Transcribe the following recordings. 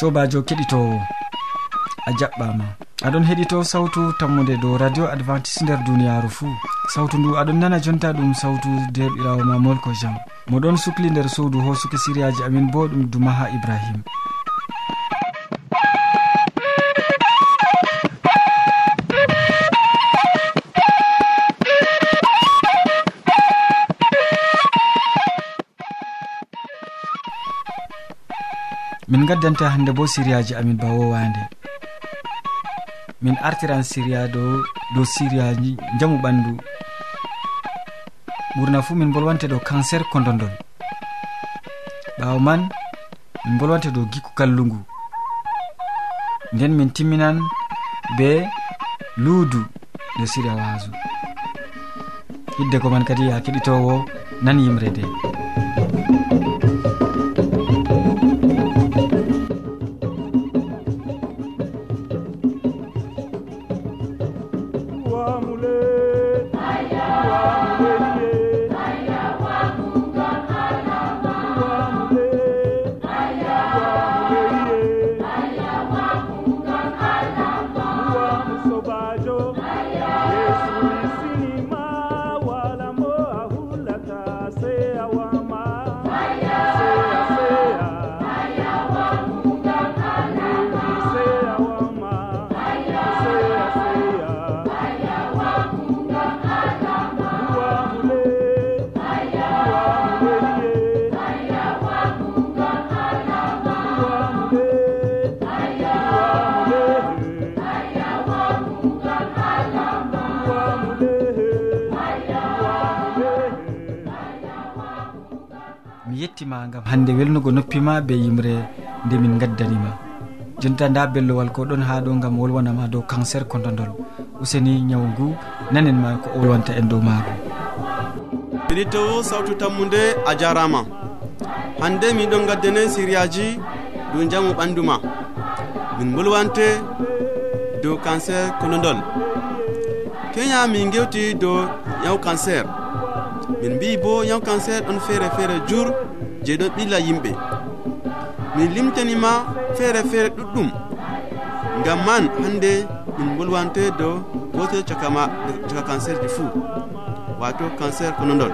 sobajo keɗitowo a jaɓɓama. Aɗon heɗito sawtu tammude dow radio advantice nder duniyaru fuu sawtu ndu aɗon nana jonta ɗum sawtu derɓirawo ma molko jean. Moɗon sukli nder suudu hosuki siriyaji amin bo ɗum dumaha ibrahima gaddanta hande bo siriyaji amin ba wowande. Min artiran siriya dow dow siriya jamu ɓandu. Ɓurna fuu min bolwante dow cancer kondondol ɓawo man min bolwante dow gikku kallungu. Nden min timminan be luudu nde siriya waasu. Hidde ko man kadi ya keɗitowo nan yimre nde. gettima gam hande welnugo noppima be yimre nde min gaddanima jonta nda bellowal ko ɗon ha ɗo gam wolwanama dow cancer kondodol useni ñaw ngu nanen ma ko wolwanta en dow maago minitowo sawtu tammude a jarama. Hande miɗon gaddane siriyaji ɗum jamu ɓanduma min bolwante dow cancer kolodol kenya min gewti dow ñaw cancer. Min mbi bo ñaw cancer ɗon feere feere jur. je ɗon ɓilla yimɓe. Min limtanima feere feere ɗuɗɗum ngam man hande min bolwante dow gotel cakama caka cancer ji fuu wato cancer konodol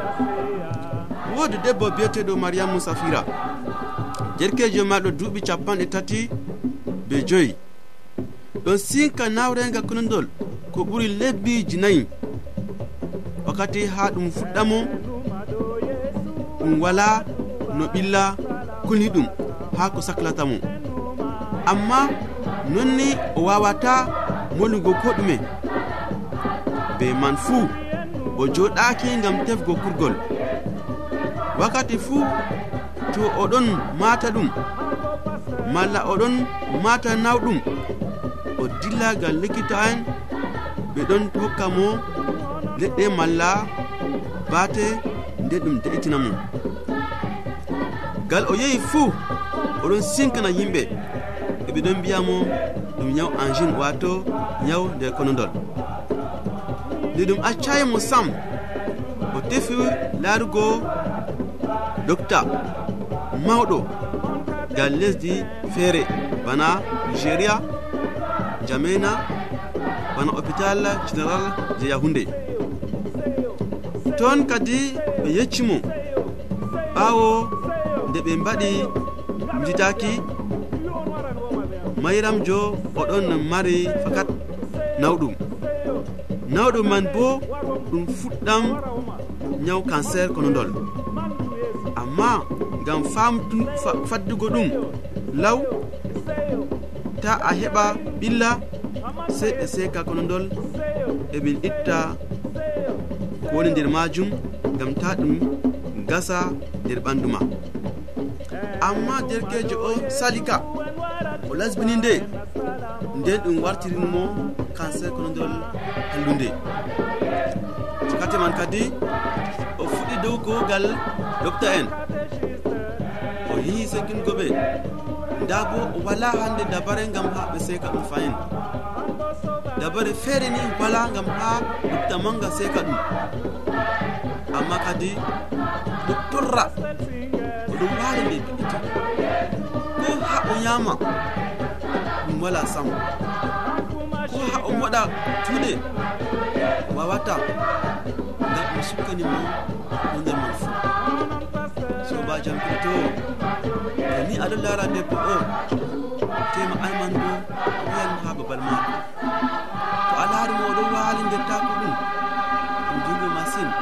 woodi debbo biyeteɗo mariamu safira jerkejo maɗo duuɓi capanɗe tati be joyi. Ɗon sinka nawrenga konodol ko ɓuri lebbiji nayi wakkati ha ɗum fuɗɗamo ɗum wala no ɓilla kulni ɗum ha ko saklata mo amma non ni o wawata molugo ko ɗume. Be man fuu o joɗaki ngam tefgo kurgol. Wakkati fuu to oɗon mata ɗum malla oɗon mata nawɗum o dillagal likita en ɓe ɗon hokka mo leɗɗe malla bate nde ɗum de'itina mum. gal o yehi fuu oɗon sinkana yimɓe. Eɓe ɗon mbiyamo ɗum nyaw angine wato nyaw nder konodol nde ɗum accayi mo sam o tefi laarugo docta mawɗo gal lesdi feere bana nigéria jamena bana hôpital général je yahunde toon kadi ɓe yeccimo ɓawo nde ɓe mbaɗi jitaki mayramjo oɗon mari fakat nawɗum. Nawɗum man bo ɗum fuɗɗam ñaw cancer konodol amma ngam famtu faddugo ɗum law ta a heɓa ɓilla sey ɓe seka konodol emin itta ko woni nder majum ngam ta ɗum gasa nder ɓandu ma. amma derkejo o salika o lasbini nde nden ɗum wartirinmo cancer konodol hallunde kate man kadi o fuɗɗi dow kogal docta en. O yehi sekingo ɓe nda bo o wala hande dabare gam ha ɓe seka ɗum fayin. Dabare feere ni wala gam ha docta manga seka ɗum. Amma kadi ɗum torra oɗum waali nde. dama ɗum wala sam ko ha o waɗa tuuɗe wawata ngam ɗum sukkani mo gongal man fuu sobajan pirto ani aɗo lara debbo o tema alman bo wayanmo ha babal maɗo to a laari mo oɗo waali ndettako ɗum ɗum julɓe masine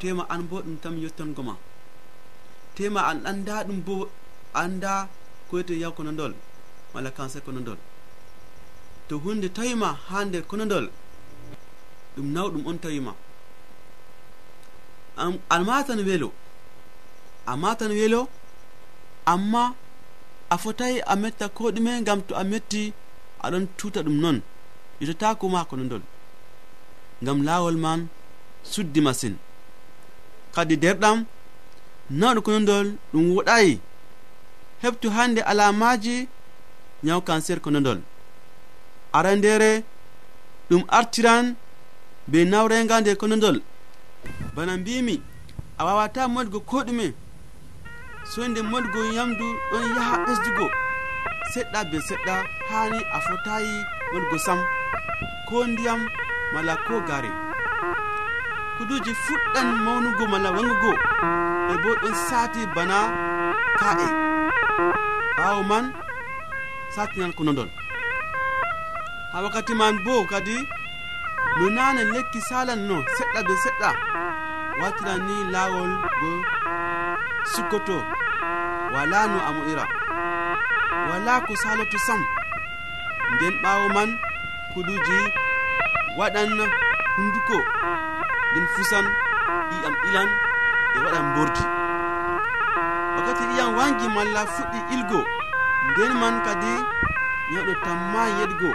tema an bo ɗum tam yettongo ma. Tema an anda ɗum bo anda koyte yaw konodol walla cancer konodol to hunde tawima ha nder konodol ɗum nawɗum on tawima. Almatan welo amma tan welo amma a fotayi a metta ko ɗume ngam to a metti aɗon tuta ɗum noon yitotako ma konodol ngam laawol man suddi masin. Kadi derɗam nawɗo konodol ɗum woɗayi heɓtu hande alamaji nyaw cancer konodol arandere ɗum artiran be nawrega nder konodol bana mbimi a wawata modgo ko ɗume. Soyde modgo yamdu ɗon yaha ɓesdugo seɗɗa be seɗɗa hani a fotayi modgo sam ko ndiyam mala ko gare kuduji fuɗɗan mawnugo mala wangugo e bo ɗon sati bana ka'e. ɓawo man satinan konodol ha wakkati man bo kadi no nane lekki salan no seɗɗa be seɗɗa. Wartiran ni lawol go sukkoto. Wala no a mo'ira. Wala ko saloto sam. Nden ɓawo man kuduji waɗan hunduko. Nden fusan ɗi'am ilan e waɗan bordi. ndiyam wangi malla fuɗɗi ilgo. Nden man kadi nyawɗo tamma yeɗgo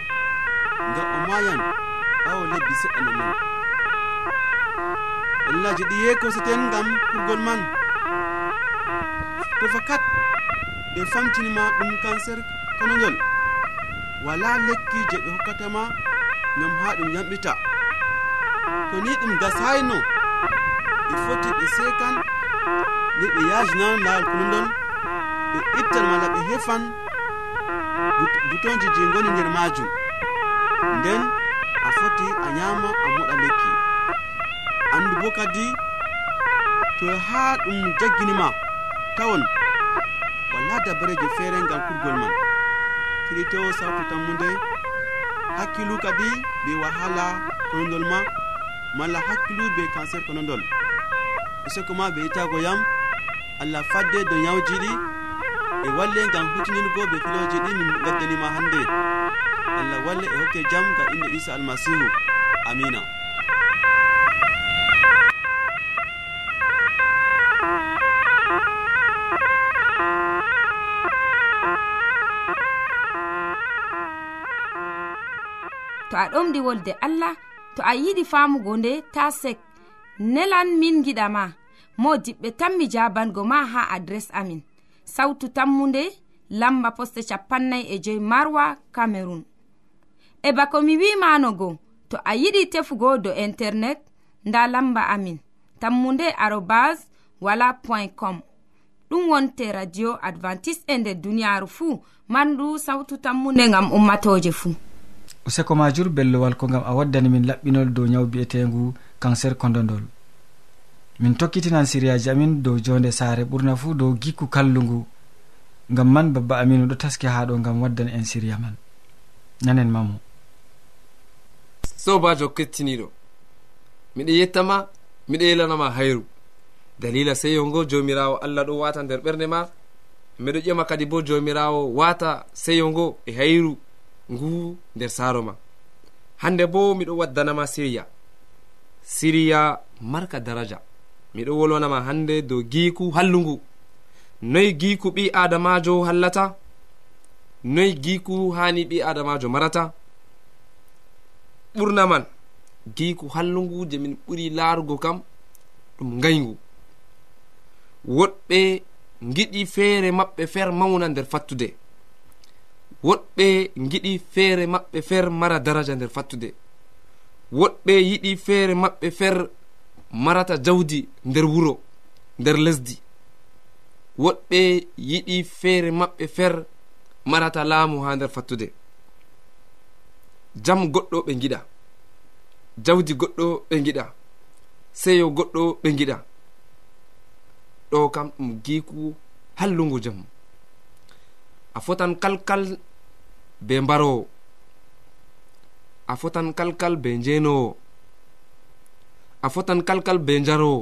ngam o mayan ɓawo lebbi seɗɗa no man. Ellaji ɗi yekoseten ngam kurgol man. To fakat ɓe famtinima ɗum cancer konogol wala lekki je ɓe hokkatama ngam ha ɗum yamɓita. To ni ɗum gasayno ɓe foti ɓe sekan ni ɓe yajnan lawol kulndol ɓe ittan mala ɓe hefan butonji je goni nder majum. Nden a foti a nyama a moɗa lekki. Andu bo kadi to ha ɗum jagginima tawon wala dabareje feere ngal kurgol man. Kiritewo sawtu tammude hakkilu kadi be wahala konodol ma malla hakkilu be cancer konodol useko e ma ɓe yitago yam allah fadde do nyawji ɗi. E walle ngam hutinirgo be filoji ɗi min gaddanima hande. Allah walle e hokke jam ga inde isa almasihu. Amina. To a ɗomɗi wolde allah to a yiɗi famugo nde ta sek. Nelan min giɗama mo modiɓɓe tanmi jabango ma ha adres amin. Sautu tammunde lamba poste capannay e joyi marwa camerun e bako mi wimanogo to a yiɗi tefugo do internet nda lamba amin. Tammunde arobas wala point com. Ɗum wonte radio advantice e nder duniyaru fuu mandu sautu tammunde gam ummatoje fuu useko majur bellowal ko gam a waddani min laɓɓinol dow nyawu bi'etengu cancer kondodol min tokkitinan siriyaji amin dow jonde saare ɓurna fuu dow gikku kallugu ngam man babba aminu ɗo taski ha ɗo ngam waddan en siriya man. Nanen mamo sobajo kettiniɗo. Miɗo yettama miɗo yelanama hayru. Dalila seyo ngo jomirawo allah ɗo wata nder ɓerde ma. Miɗo ƴema kadi bo jomirawo wata seyo ngo e hayru ngu nder saaro ma. Hande bo miɗo waddanama siriya. Siriya marka daraja. miɗo wolwanama hande dow giiku hallugu noyi giiku ɓi adamajo hallata? Noyi giiku hani ɓi adamajo marata? Ɓurnaman giiku hallugu je min ɓuri larugo kam ɗum ngaygu woɗɓe giɗi feere maɓɓe feer mawna nder fattude. Woɗɓe giɗi feere maɓɓe feer mara daraja nder fattude. Woɗɓe yiɗi feere maɓɓe feer marata jawdi nder wuro nder lesdi. Woɗɓe yiɗi feere maɓɓe fer marata laamu ha nder fattude. Jam goɗɗo ɓe giɗa jawdi goɗɗo ɓe giɗa seyo goɗɗo ɓe giɗa ɗo kam ɗum giiku hallungu jam. A fotan kalkal be mbarowo a fotan kalkal be njenowo a fotan kalkal be njarowo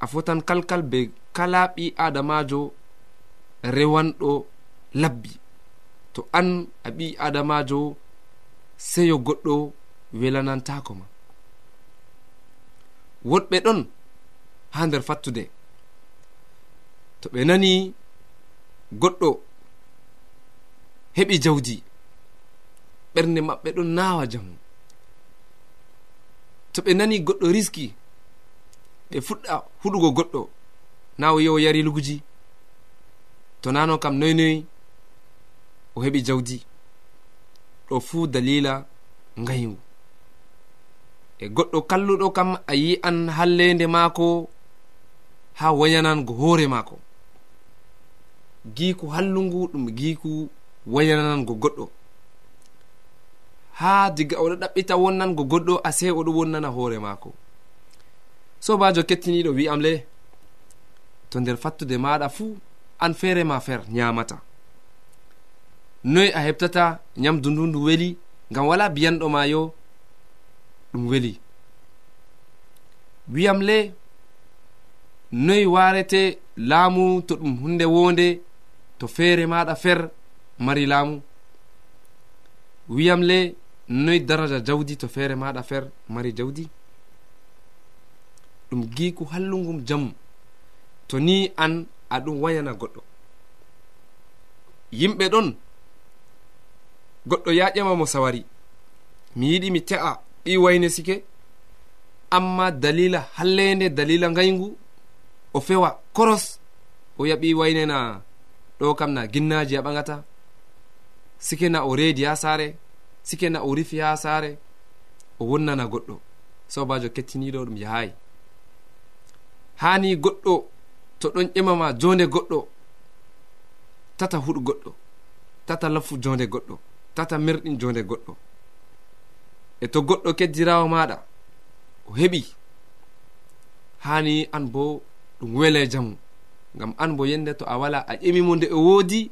a fotan kalkal be kala ɓi adamajo rewanɗo labbi. To an a ɓi adamajo seyo goɗɗo welanantako ma. Woɗɓe ɗon ha nder fattude. To ɓe nani goɗɗo heɓi jawdi. Ɓernde maɓɓe ɗon nawa jamu. to ɓe nani goɗɗo riski ɓe fuɗɗa huɗugo goɗɗo. Na o yi o yari luguji. To nano kam noynoyi o heɓi jawdi. Ɗo fuu dalila ngayngu e goɗɗo kalluɗo kam a yi an hallende maako ha wayanango hoore maako. Giiku hallungu ɗum giiku wayanango goɗɗo. ha diga oɗo ɗaɓɓita wonnango goɗɗo ase oɗo wonnana hoore maako. Sobajo kettiniɗo wi'am le to nder fattude maɗa fuu an feere ma fer nyamata. Noy a heɓtata nyamdu ndu ndu weli ngam wala biyanɗo ma yo ɗum weli. Wiyam le noyi warete laamu to ɗum hunde wonde to feere maɗa fer mari laamu. Wiyam le noyi daraja jawdi to feere maɗa fer mari jawdi? Ɗum giiku hallugum jamu to ni an aɗum wayana goɗɗo. Yimɓe ɗon goɗɗo yaƴema mo sawari. Mi yiɗi mi te'a ɓi wayne sike amma dalila hallende dalila ngayngu o fewa koros o wiya ɓi waynena. Ɗo kam na ginnaji a ɓagata sike na o reedi ha saare sikena o rifi ha saare o wonnana goɗɗo. Sobajo kettiniɗo ɗum yahayi. Hani goɗɗo to ɗon ƴemama jonde goɗɗo tata huɗu goɗɗo tata lafu jonde goɗɗo tata merɗin jonde goɗɗo. E to goɗɗo keddirawo maɗa o heɓi. Hani an bo ɗum wele jamu ngam an bo yende to a wala a ƴemimo nde o woodi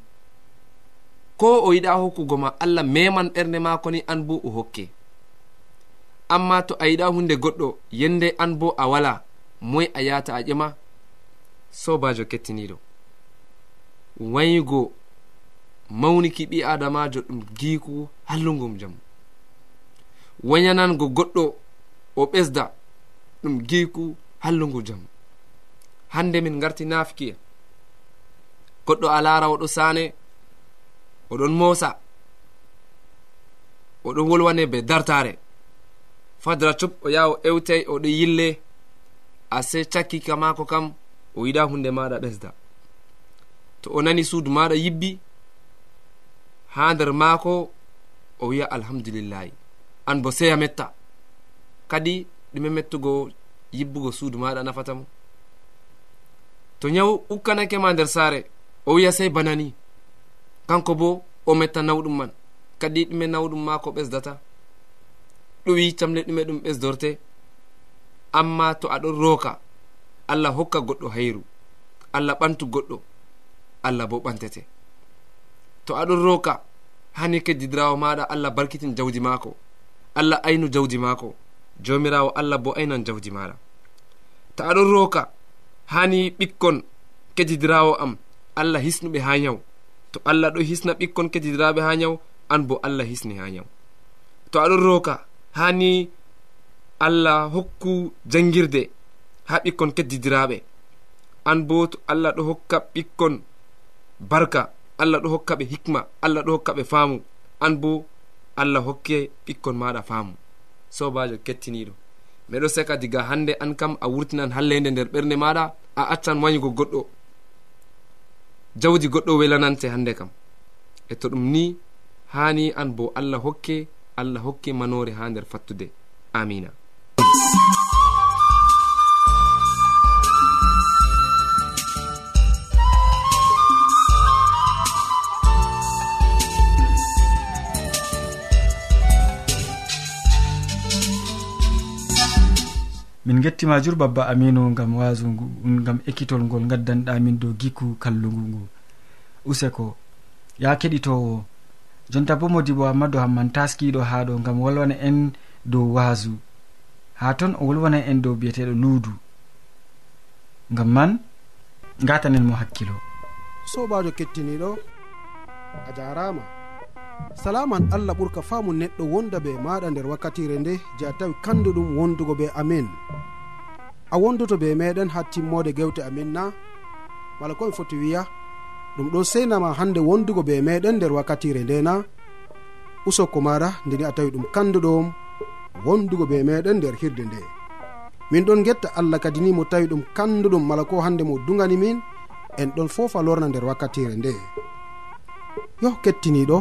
ko o yiɗa hokkugo ma allah meman ɓernde maako ni an bo o hokke. Amma to a yiɗa hunde goɗɗo yende an bo a wala moy a yata a ƴema sobajo kettiniɗo waygo mawniki ɓi adamajo ɗum giku hallugum jamu. Wayanango goɗɗo o ɓesda ɗum giku hallugu jamu. Hande min garti nafki'en goɗɗo a laara oɗo saane oɗon mosa oɗon wolwane be dartare fadra cup o yaha o ewtay oɗo yille ase cakkika maako kam o yiɗa hunde maɗa ɓesda to o nani suudu maɗa yibbi ha nder maako o wiya alhamdulillahi. An bo seya metta. Kadi ɗume mettugo yibbugo suudu maɗa nafatamo to nyawu ukkanake ma nder saare o wiya sey banani. kanko bo o metta nawɗum man. Kadi ɗume nawɗum maako ɓesdata. Ɗuwi camle ɗume ɗum ɓesdorte. Amma to aɗon rooka allah hokka goɗɗo hayru. Allah ɓantu goɗɗo allah bo ɓantete. To aɗon roka hani keddidirawo maɗa allah barkitin jawdi maako. Allah aynu jawdi maako. Jomirawo allah bo aynan jawdi maɗa. To aɗon roka hani ɓikkon keddidirawo am allah hisnuɓe ha yaw to allah ɗo hisna ɓikkon kettidiraɓe ha nyaw an bo allah hisni ha nyaw to aɗon roka hani allah hokku jangirde ha ɓikkon keddidiraɓe an bo to allah ɗo hokka ɓikkon barka allah ɗo hokka ɓe hikma allah ɗo hokka ɓe faamu. An bo allah hokke ɓikkon maɗa faamu. Sobajo kettiniɗo. Miɗo seka diga hande an kam a wurtinan hallende nder ɓernde maɗa a accan wayugo goɗɗo. jawdi goɗɗo welanante hannde kam. E to ɗum ni hani an bo allah hokke allah hokke manore ha nder fattude. Amina. min gettima jur babba aminu gam wasu ngu gam ekkitol ngol gaddanɗamin dow gikku kallugu ngu. Useko ya keɗitowo jonta bo modibo hammadou hamman taskiɗo ha ɗo gam wolwana en dow wasu ha ton o wolwana en dow biyeteɗo luudu. Gam man gatanen mo hakkilo. Sobajo kettiniɗo a jarama. salaman allah ɓurka faamu neɗɗo wonda be maɗa nder wakkatire nde je a tawi kanduɗum wondugo be amin a wondoto be meɗen ha timmode gewte amin na mala komi foti wiya ɗum ɗo seinama hande wondugo be meɗen nder wakkatire nde na. Usokko maɗa ndeni a tawi ɗum kanduɗom wondugo be meɗen nder hirde nde. Min ɗon getta allah kadi ni mo tawi ɗum kanduɗum mala ko hande mo dugani min en ɗon fofa lorna nder wakkatire nde. Yo kettiniɗo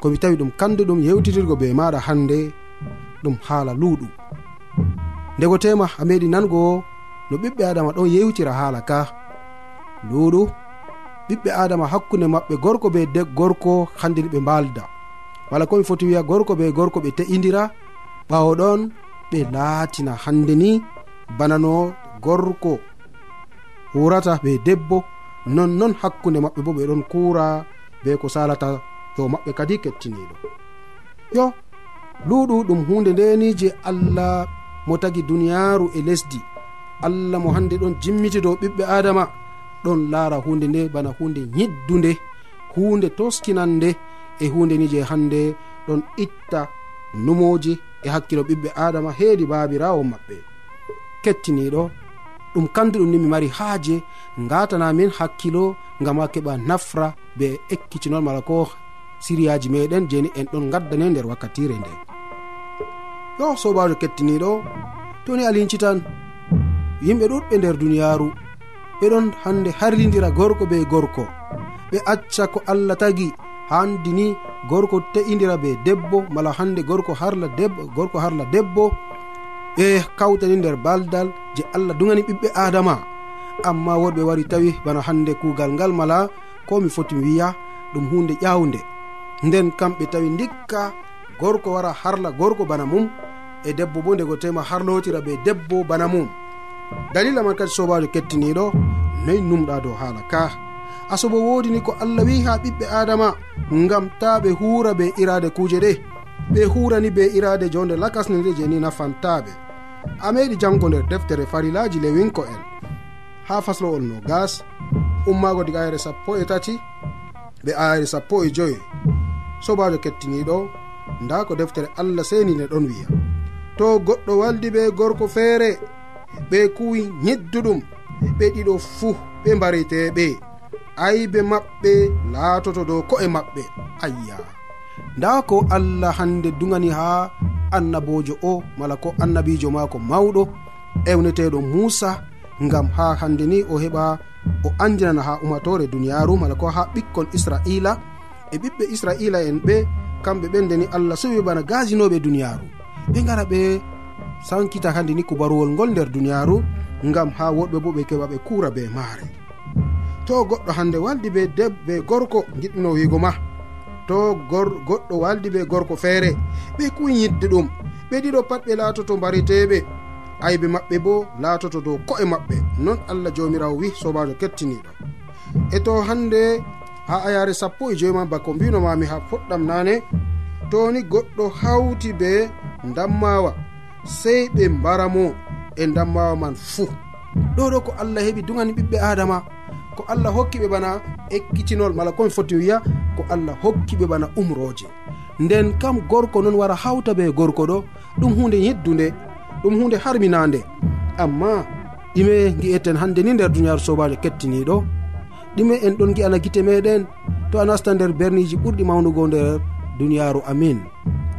komi tawi ɗum kandu ɗum yewtitirgo be maɗa hande ɗum haala luuɗum ndego tema a meɗi nango no ɓiɓɓe adama ɗon yewtira haala ka. Luuɗu ɓiɓɓe adama hakkunde maɓɓe gorko be de gorko handini ɓe mbalda. Wala komi foti wiya gorko be gorko ɓe te'idira ɓawo ɗon ɓe laatina hande ni banano gorko hurata be debbo. Nonnon hakkunde maɓɓe bo ɓeɗon kura be ko salata dow maɓɓe kadi kettiniɗo yo luuɗu ɗum hunde ndeni je allah mo tagi duniyaaru e lesdi. Allah mo hande ɗon jimmiti dow ɓiɓɓe adama ɗon laara hunde nde bana hunde yiddunde hunde toskinande e hunde ni je hande ɗon itta numoji e hakkilo ɓiɓɓe adama heedi baabirawo maɓɓe. Kettiniɗo ɗum kandu ɗum ni mi mari haaje gatanamin hakkilo ngam a keɓa nafra be ekkicinol mala ko siriyaji meɗen jeni en ɗon gaddane nder wakkatire nde. Yo sobajo kettiniɗo toni a lincitan yimɓe ɗuɗɓe nder duniyaru ɓeɗon hande harlidira gorko be gorko. Ɓe acca ko allah tagi handi ni gorko te'idira be debbo mala hande gorko harla debbo gorko harla debbo. Ɓe kawtani nder baldal je allah dugani ɓiɓɓe adama. Amma woɗɓe wari tawi bana hande kugal ngal mala ko mi foti wiya ɗum hunde ƴawde nden kamɓe tawi ndikka gorko wara harla gorko bana mum e debbo bo ndego tema harlotira be debbo bana mum. Dalila man kadi sobajo kettiniɗo noyi numɗa dow haala ka. Asobo wodi ni ko allah wi ha ɓiɓɓe adama ngam ta ɓe hura be irade kuje ɗe. Ɓe hurani be irade jonde lakasne nde je ni nafantaɓe. A meɗi jango nder deftere farilaji lewinko en. Ha faslowol no gas ummago diga ayre sappo e tati ɓe ayre sappo e joyi. sobajo kettiniɗo nda ko deftere allah seni ne ɗon wiya to goɗɗo waldi ɓe gorko feere ɓe kuwi ñidduɗum ɓe ɗiɗo fuu ɓe mbariteɓe aybe maɓɓe laatoto dow ko'e maɓɓe. Ayya. Nda ko allah hande dugani ha annabojo o mala ko annabijo maako mawɗo ewneteɗo muusa ngam ha hande ni o heɓa o andinana ha umatore duniyaru mala ko ha ɓikkon israila e ɓiɓɓe israila en ɓe kamɓe ɓen ndeni allah sowi bana gasinoɓe duniyaru ɓe gara ɓe sankita hande ni kubaruwol ngol nder duniyaru ngam ha woɗɓe bo ɓe keɓa ɓe kuura be maare. To goɗɗo hande waldi be deb be gorko giɗɗino wiigo ma. To goɗɗo waldi be gorko feere ɓe kuyidde ɗum. Ɓe ɗiɗo pat ɓe laatoto mbariteɓe aybe maɓɓe bo laatoto dow ko'e maɓɓe. Non allah jomirawo wi sobajo kettiniɗo e to hande ha ayare sappo e joyi ma bako mbinomami ha poɗɗam nane toni goɗɗo hawti be dammawa sey ɓe mbara mo e dammawa man fuu ɗo ɗo ko allah heɓi dugani ɓiɓɓe adama ko allah hokki ɓe bana ekkitinol mala komi foti wiya ko allah hokki ɓe bana umroje. Nden kam gorko noon wara hawta be gorko ɗo ɗum hunde yeddude ɗum hunde harminande. Amma ɗime gi'eten hande ni nder duniyaru sobajo kettiniɗo ɗume en ɗon gi'ana gite meɗen. To a nasta nder berniji ɓurɗi mawnugo nder duniyaru amin.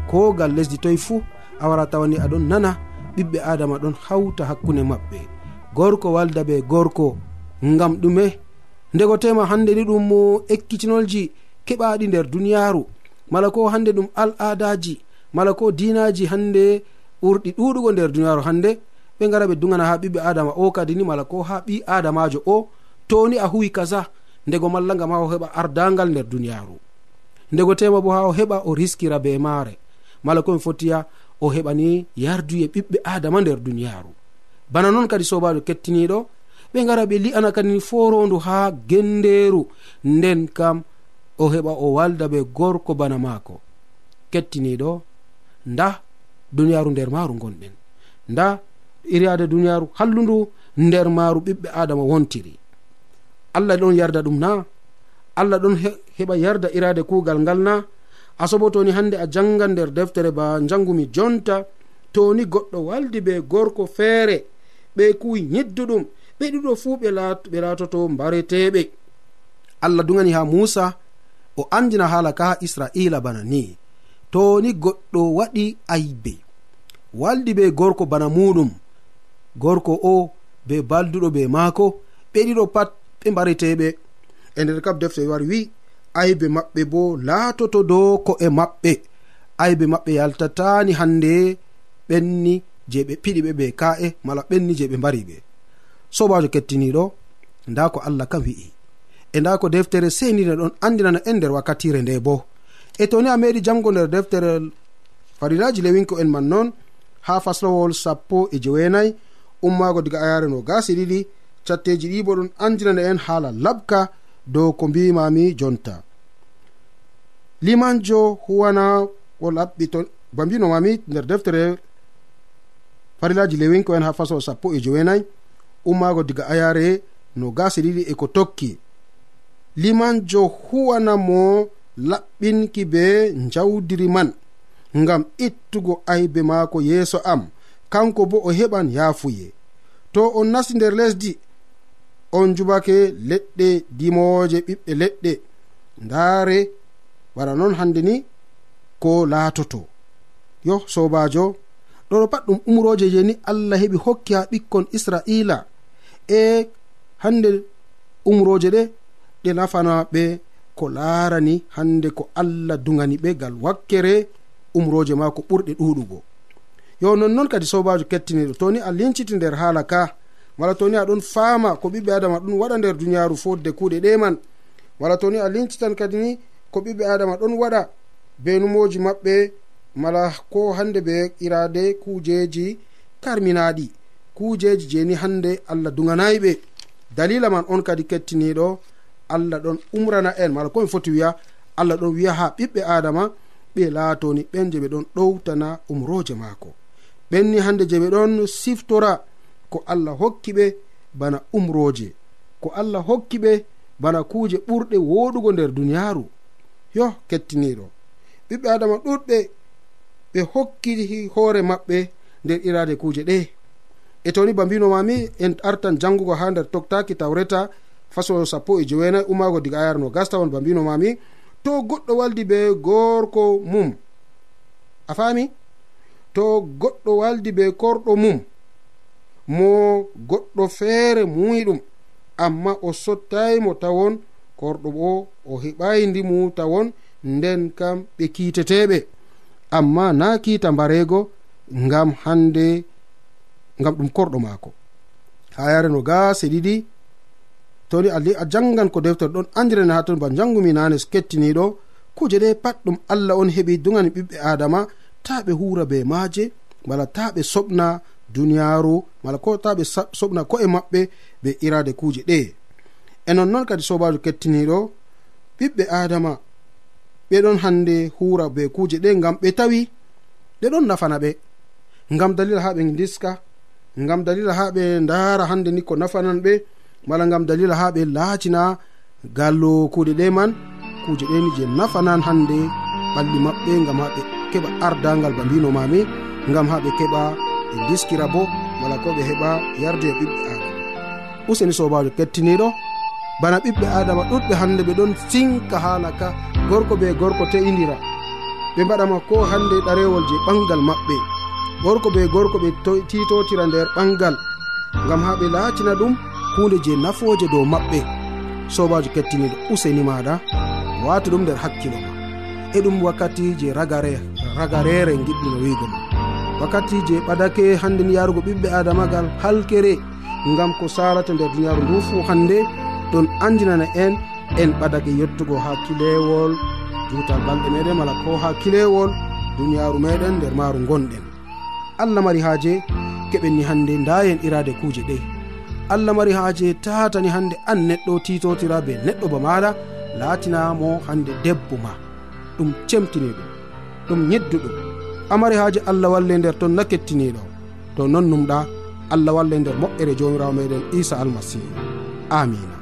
Kogal lesdi toye fuu a wara tawani aɗon nana ɓiɓɓe adama ɗon hawta hakkunde maɓɓe. Gorko walda be gorko ngam ɗume. Ndego tema hande ni ɗum ekkitinolji keɓaɗi nder duniyaru mala ko hande ɗum al adaji mala ko dinaji hande ɓurɗi ɗuɗugo nder duniyaru hande ɓe gara ɓe dugana ha ɓiɓɓe adama o kadi ni mala ko ha ɓi adamajo o toni a huwi kaza ndego malla ngam ha o heɓa ardangal nder duniyaru ndego tema bo ha o heɓa o riskira be maare. Mala komi fotiya o heɓani yarduye ɓiɓɓe adama nder duniyaru bana noon kadi sobajo kettiniɗo ɓe gara ɓe li'ana kadi forondu ha genderu nden kam o heɓa o walda be gorko bana maako. Kettiniɗo nda duniyaru nder maaru gonɗen nda iriyade duniyaru hallundu nder maaru ɓiɓɓe adama wontiri. allah ɗon yarda ɗum na? Allah ɗon heɓa yarda irade kuugal ngal na? Asobo toni hande a jangan nder deftere ba jangumi jonta toni goɗɗo waldi be gorko feere ɓe kuwi yidduɗum ɓe ɗiɗo fuu ɓe laatoto mbareteɓe. Allah dugani ha musa o andina hala ka ha israila bana ni. Toni goɗɗo waɗi aybe. Waldi be gorko bana muɗum. Gorko o be balduɗo be maako ɓe ɗiɗo pat ɓe mbariteɓe. E nder kam defte wari wi aybe maɓɓe bo laatoto dow ko'e maɓɓe. Aybe maɓɓe yaltatani hande ɓenni je ɓe piɗi ɓe be ka'e mala ɓenni je ɓe mbari ɓe sobajo kettiniɗo nda ko allah kam wi'i. E nda ko deftere senire ɗon andinana en nder wakkatire nde bo. E toni a meɗi jango nder deftere farilaji lewinko en man noon ha faslowol sappo e jeweenayi ummago diga ayare no gasi ɗiɗi catteji ɗi bo ɗum andinana en haala labka dow ko mbimami jonta. Limanjo huwana o laɓɓi to ba mbinomami nder deftere farilaji lewinko en ha faso sappo e jowenayi ummago diga ayare no gasi ɗiɗi e ko tokki. Limanjo huwana mo laɓɓinki be jawdiri man ngam ittugo aybe maako yeeso am kanko bo o heɓan yaafuye. To o nasti nder lesdi on jubake leɗɗe dimowoje ɓiɓɓe leɗɗe. Ndaare wara noon hande ni ko laatoto. Yo sobajo ɗoɗo pat ɗum umroje je ni allah heɓi hokki ha ɓikkon israila. E hande umroje ɗe ɗe nafana ɓe ko laarani hande ko allah dugani ɓe gal wakkere umroje ma ko ɓurɗe ɗuɗugo yo nonnoon kadi sobajo kettiniɗo toni a linciti nder haala ka wala toni aɗon faama ko ɓiɓɓe adama ɗon waɗa nder duniyaaru fodde kuuɗe ɗe man. Wala toni a lincitan kadi ni ko ɓiɓɓe adama ɗon waɗa be numoji maɓɓe mala ko hande be irade kujeji karminaɗi kujeji jeni hande allah duganayi ɓe dalila man on kadi kettiniɗo allah ɗon umrana en. Mala komi foti wiya allah ɗon wiya ha ɓiɓɓe adama ɓe laatoni. Ɓen je ɓe ɗon ɗowtana umroje maako. Ɓenni hande je ɓe ɗon siftora. ko allah hokki ɓe bana umroje ko allah hokki ɓe bana kuuje ɓurɗe woɗugo nder duniyaaru. Yo kettiniɗo ɓiɓɓe adama ɗuɗɓe ɓe hokki hoore maɓɓe nder irade kuuje ɗe. E toni ba mbinomami en artan jangugo ha nder toktaki tawreta fasolo sappo e jeweenayi umago diga ayarno gastawan ba mbinomami to goɗɗo waldi be gorko mum. A faami? To goɗɗo waldi be korɗo mum. mo goɗɗo feere muyi ɗum amma o sottaymo tawon korɗo bo o heɓayi ndimu tawon nden kam ɓe kiiteteɓe. Amma na kiita mbarego ngam hande ngam ɗum korɗo maako. Ha yare no gase ɗiɗi toni ali a jangan ko deftere ɗon andirene ha ton ba jangumi nane kettiniɗo kuje ɗe pat ɗum allah on heɓi dugani ɓiɓɓe adama ta ɓe hura be maaje wala ta ɓe soɓna duniyaaru mala ko ta ɓe soɓna ko'e maɓɓe be irade kuuje ɗe. E nonnoon kadi sobajo kettiniɗo ɓiɓɓe adama ɓeɗon hande huura be kuuje ɗe ngam ɓe tawi ɗe ɗon nafana ɓe. Ngam dalila ha ɓe diska ngam dalila ha ɓe ndaara hande ni ko nafanan ɓe mala ngam dalila ha ɓe laatina gallo kuuɗe ɗe man kuuje ɗeni je nafanan hande ɓalɗi maɓɓe ngam ha ɓe keɓa ardangal ba mbinomami ngam ha ɓe keɓa ɓe diskira bo wala ko ɓe heɓa yarde e ɓiɓɓe adama useni sobajo kettiniɗo bana ɓiɓɓe adama ɗuɗɓe hande ɓe ɗon sinka hala ka gorko be gorko te'idira ɓe mbaɗama ko hande ɗarewol je ɓangal maɓɓe. Gorko be gorko ɓe titotira nder ɓangal gam ha ɓe laatina ɗum hunde je nafoje dow maɓɓe. Sobajo kettiniɗo useni maɗa wata ɗum nder hakkilo ma. E ɗum wakkati je ragare ragarere giɗɗino wigo ma. wakkati je ɓadake hande ni yarugo ɓiɓɓe adamagal halkere ngam ko salata nder duniyaru ndu. Fu hande ɗon andinana en en ɓadake yettugo ha kilewol. Juutal balɗe meɗen mala ko ha kilewol duniyaru meɗen nder maaru gonɗen allah mari haaje keɓen ni hannde ndayen irade kuuje ɗe. Allah mari haaje tatani hande an neɗɗo titotira be neɗɗo ba maɗa latinamo hande debbo ma. Ɗum cemtini ɗum ɗum yedduɗum amari haaji allah walle nder ton na kettiniɗo to non numɗa allah walle nder moƴƴere jomirawo meɗen isa almasihu amina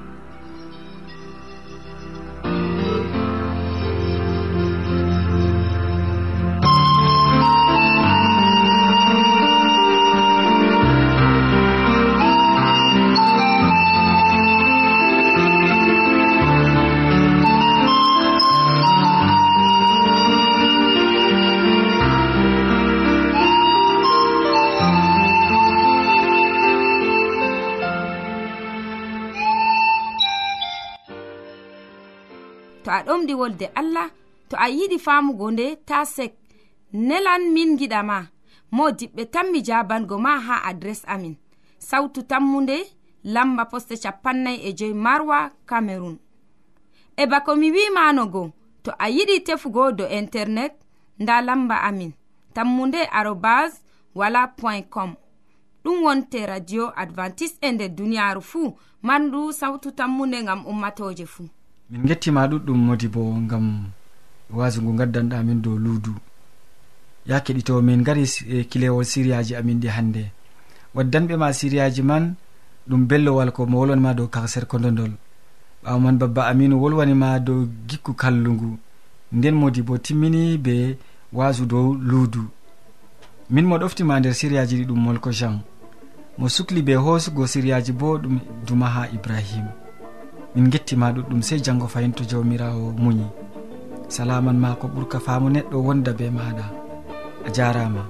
andi wolde allah to a yiɗi famugo nde ta sek. Nelan min giɗama mo diɓɓe tan mi jabango ma ha adres amin. Sautu tammunde lamba poste capannay e joyi marwa camerun e bako mi wimanogo to a yiɗi tefugo do internet nda lamba amin. Tammunde arobas wala point com. Ɗum wonte radio advantice e nder duniyaru fuu mandu sautu tammunde gam ummatoje fuu. min gettima ɗuɗɗum modi bo gam wasu ngu gaddanɗa min dow luudu. Ya keɗito min gari e kilewol siriyaji amin ɗi hannde waddanɓe ma siriyaji man ɗum bellowal ko mo wolwanima dow karser kondodol ɓawo man babba aminu wolwanima dow gikku kallugu nden modi bo timmini be wasu dow luudu. Min mo ɗoftima nder siriyaji ɗi ɗum molko jean. Mo sukli be hoosugo siriyaji bo ɗum duma ha ibrahima min gettima ɗuɗɗum sey janggo fayin to jawmirawo muñi. Salaman ma ko ɓuurka faamu neɗɗo wonda be maɗa a jarama